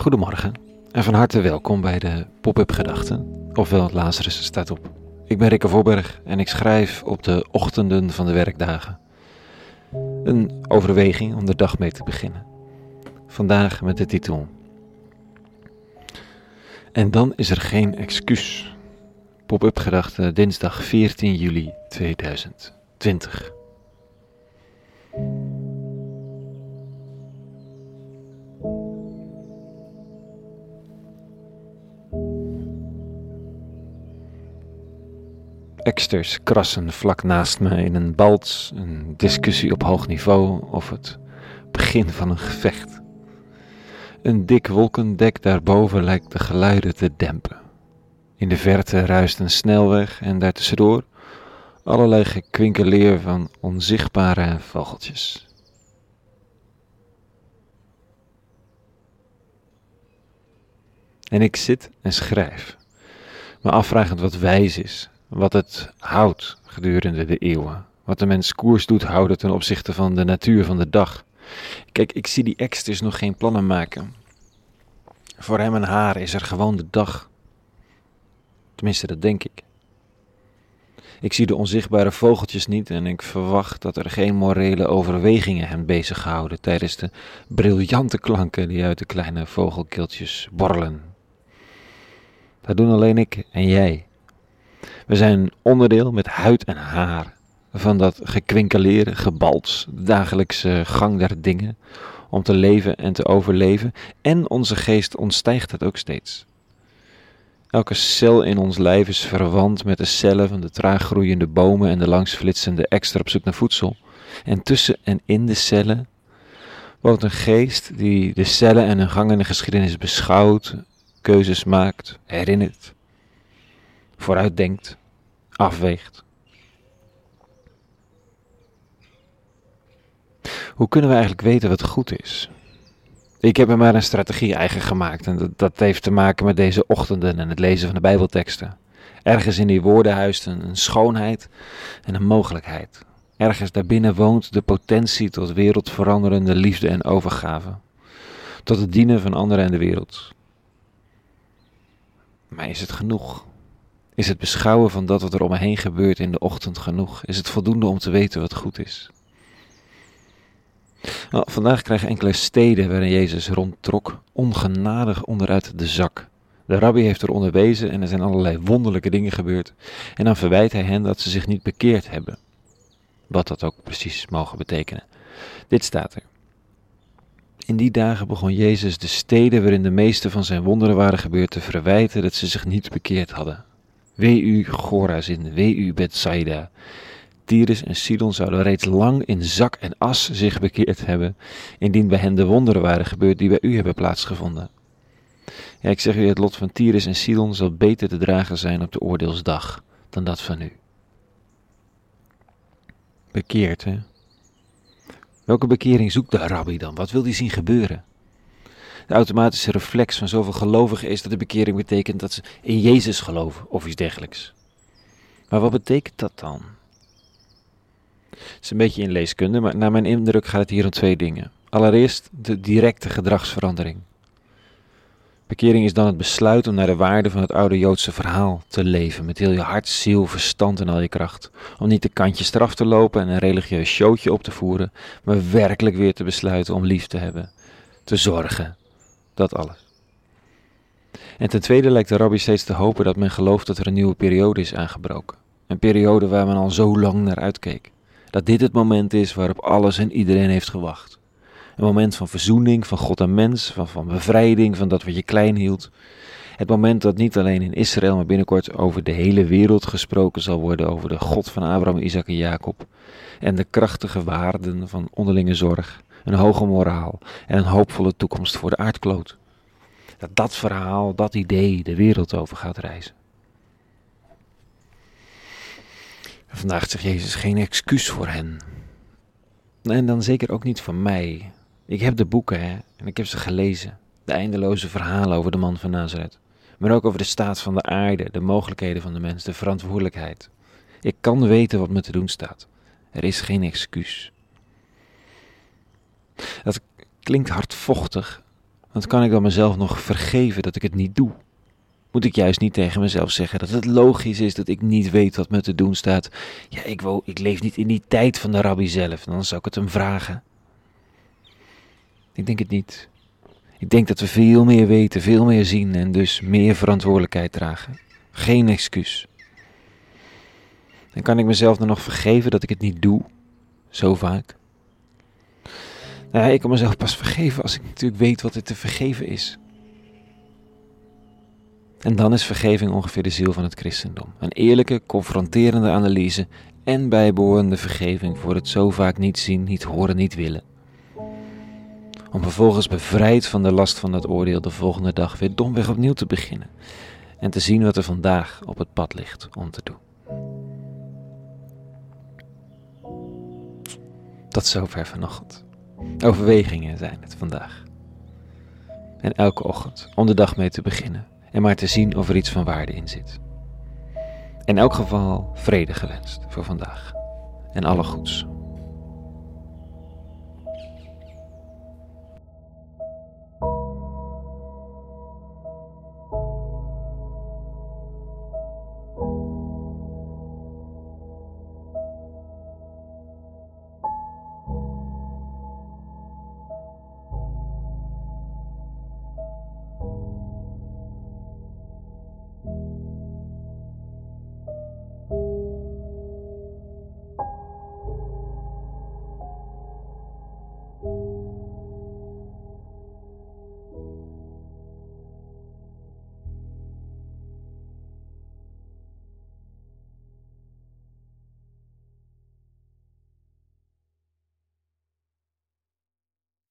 Goedemorgen en van harte welkom bij de Pop-up Gedachten, ofwel Lazarus staat op. Ik ben Rikke Voorberg en ik schrijf op de ochtenden van de werkdagen. Een overweging om de dag mee te beginnen. Vandaag met de titel. En dan is er geen excuus. Pop-up Gedachten dinsdag 14 juli 2020. Eksters krassen vlak naast me in een balts, een discussie op hoog niveau of het begin van een gevecht. Een dik wolkendek daarboven lijkt de geluiden te dempen. In de verte ruist een snelweg en daartussendoor allerlei gekwinkeleer van onzichtbare vogeltjes. En ik zit en schrijf, me afvragend wat wijs is, wat het houdt gedurende de eeuwen. Wat de mens koers doet houden ten opzichte van de natuur van de dag. Kijk, ik zie die eksters nog geen plannen maken. Voor hem en haar is er gewoon de dag. Tenminste, dat denk ik. Ik zie de onzichtbare vogeltjes niet en ik verwacht dat er geen morele overwegingen hen bezighouden tijdens de briljante klanken die uit de kleine vogelkeeltjes borrelen. Dat doen alleen ik en jij. We zijn onderdeel met huid en haar van dat gekwinkeleerde, gebalts, de dagelijkse gang der dingen, om te leven en te overleven, en onze geest ontstijgt het ook steeds. Elke cel in ons lijf is verwant met de cellen van de traag groeiende bomen en de langsflitsende extra op zoek naar voedsel. En tussen en in de cellen woont een geest die de cellen en hun gang in de geschiedenis beschouwt, keuzes maakt, herinnert, vooruitdenkt afweegt. Hoe kunnen we eigenlijk weten wat goed is? Ik heb er maar een strategie eigen gemaakt en dat, heeft te maken met deze ochtenden en het lezen van de Bijbelteksten. Ergens in die woorden huist een, schoonheid en een mogelijkheid. Ergens daarbinnen woont de potentie tot wereldveranderende liefde en overgave. Tot het dienen van anderen en de wereld. Maar is het genoeg? Is het beschouwen van dat wat er om me heen gebeurt in de ochtend genoeg? Is het voldoende om te weten wat goed is? Nou, vandaag krijgen enkele steden waarin Jezus rondtrok ongenadig onderuit de zak. De rabbi heeft er onderwezen en er zijn allerlei wonderlijke dingen gebeurd. En dan verwijt hij hen dat ze zich niet bekeerd hebben. Wat dat ook precies mogen betekenen. Dit staat er. In die dagen begon Jezus de steden waarin de meeste van zijn wonderen waren gebeurd te verwijten dat ze zich niet bekeerd hadden. Wee u Gorazin, wee u Bethsaida. Tyrus en Sidon zouden reeds lang in zak en as zich bekeerd hebben, indien bij hen de wonderen waren gebeurd die bij u hebben plaatsgevonden. Ja, ik zeg u, het lot van Tyrus en Sidon zal beter te dragen zijn op de oordeelsdag dan dat van u. Bekeerd, hè? Welke bekering zoekt de rabbi dan? Wat wil hij zien gebeuren? De automatische reflex van zoveel gelovigen is dat de bekering betekent dat ze in Jezus geloven of iets dergelijks. Maar wat betekent dat dan? Het is een beetje in leeskunde, maar naar mijn indruk gaat het hier om twee dingen. Allereerst de directe gedragsverandering. Bekering is dan het besluit om naar de waarde van het oude Joodse verhaal te leven, met heel je hart, ziel, verstand en al je kracht. Om niet de kantjes straf te lopen en een religieus showtje op te voeren, maar werkelijk weer te besluiten om lief te hebben, te zorgen, dat alles. En ten tweede lijkt de rabbi steeds te hopen dat men gelooft dat er een nieuwe periode is aangebroken. Een periode waar men al zo lang naar uitkeek. Dat dit het moment is waarop alles en iedereen heeft gewacht. Een moment van verzoening, van God en mens, van, van bevrijding, van dat wat je klein hield. Het moment dat niet alleen in Israël, maar binnenkort over de hele wereld gesproken zal worden over de God van Abraham, Isaac en Jacob. En de krachtige waarden van onderlinge zorg, een hoge moraal en een hoopvolle toekomst voor de aardkloot. Dat dat verhaal, dat idee de wereld over gaat reizen. En vandaag zegt Jezus geen excuus voor hen. En dan zeker ook niet voor mij. Ik heb de boeken hè, en ik heb ze gelezen. De eindeloze verhalen over de man van Nazareth. Maar ook over de staat van de aarde, de mogelijkheden van de mens, de verantwoordelijkheid. Ik kan weten wat me te doen staat. Er is geen excuus. Dat klinkt hardvochtig, Want kan ik dan mezelf nog vergeven dat ik het niet doe? Moet ik juist niet tegen mezelf zeggen dat het logisch is dat ik niet weet wat me te doen staat? Ja, ik, wo ik leef niet in die tijd van de rabbi zelf, dan zou ik het hem vragen. Ik denk het niet. Ik denk dat we veel meer weten, veel meer zien en dus meer verantwoordelijkheid dragen. Geen excuus. En kan ik mezelf dan nog vergeven dat ik het niet doe? Zo vaak. Nou ja, ik kan mezelf pas vergeven als ik natuurlijk weet wat er te vergeven is. En dan is vergeving ongeveer de ziel van het christendom. Een eerlijke, confronterende analyse en bijbehorende vergeving voor het zo vaak niet zien, niet horen, niet willen. Om vervolgens bevrijd van de last van dat oordeel de volgende dag weer domweg opnieuw te beginnen. En te zien wat er vandaag op het pad ligt om te doen. Tot zover vanochtend. Overwegingen zijn het vandaag. En elke ochtend om de dag mee te beginnen en maar te zien of er iets van waarde in zit. In elk geval vrede gewenst voor vandaag en alle goeds.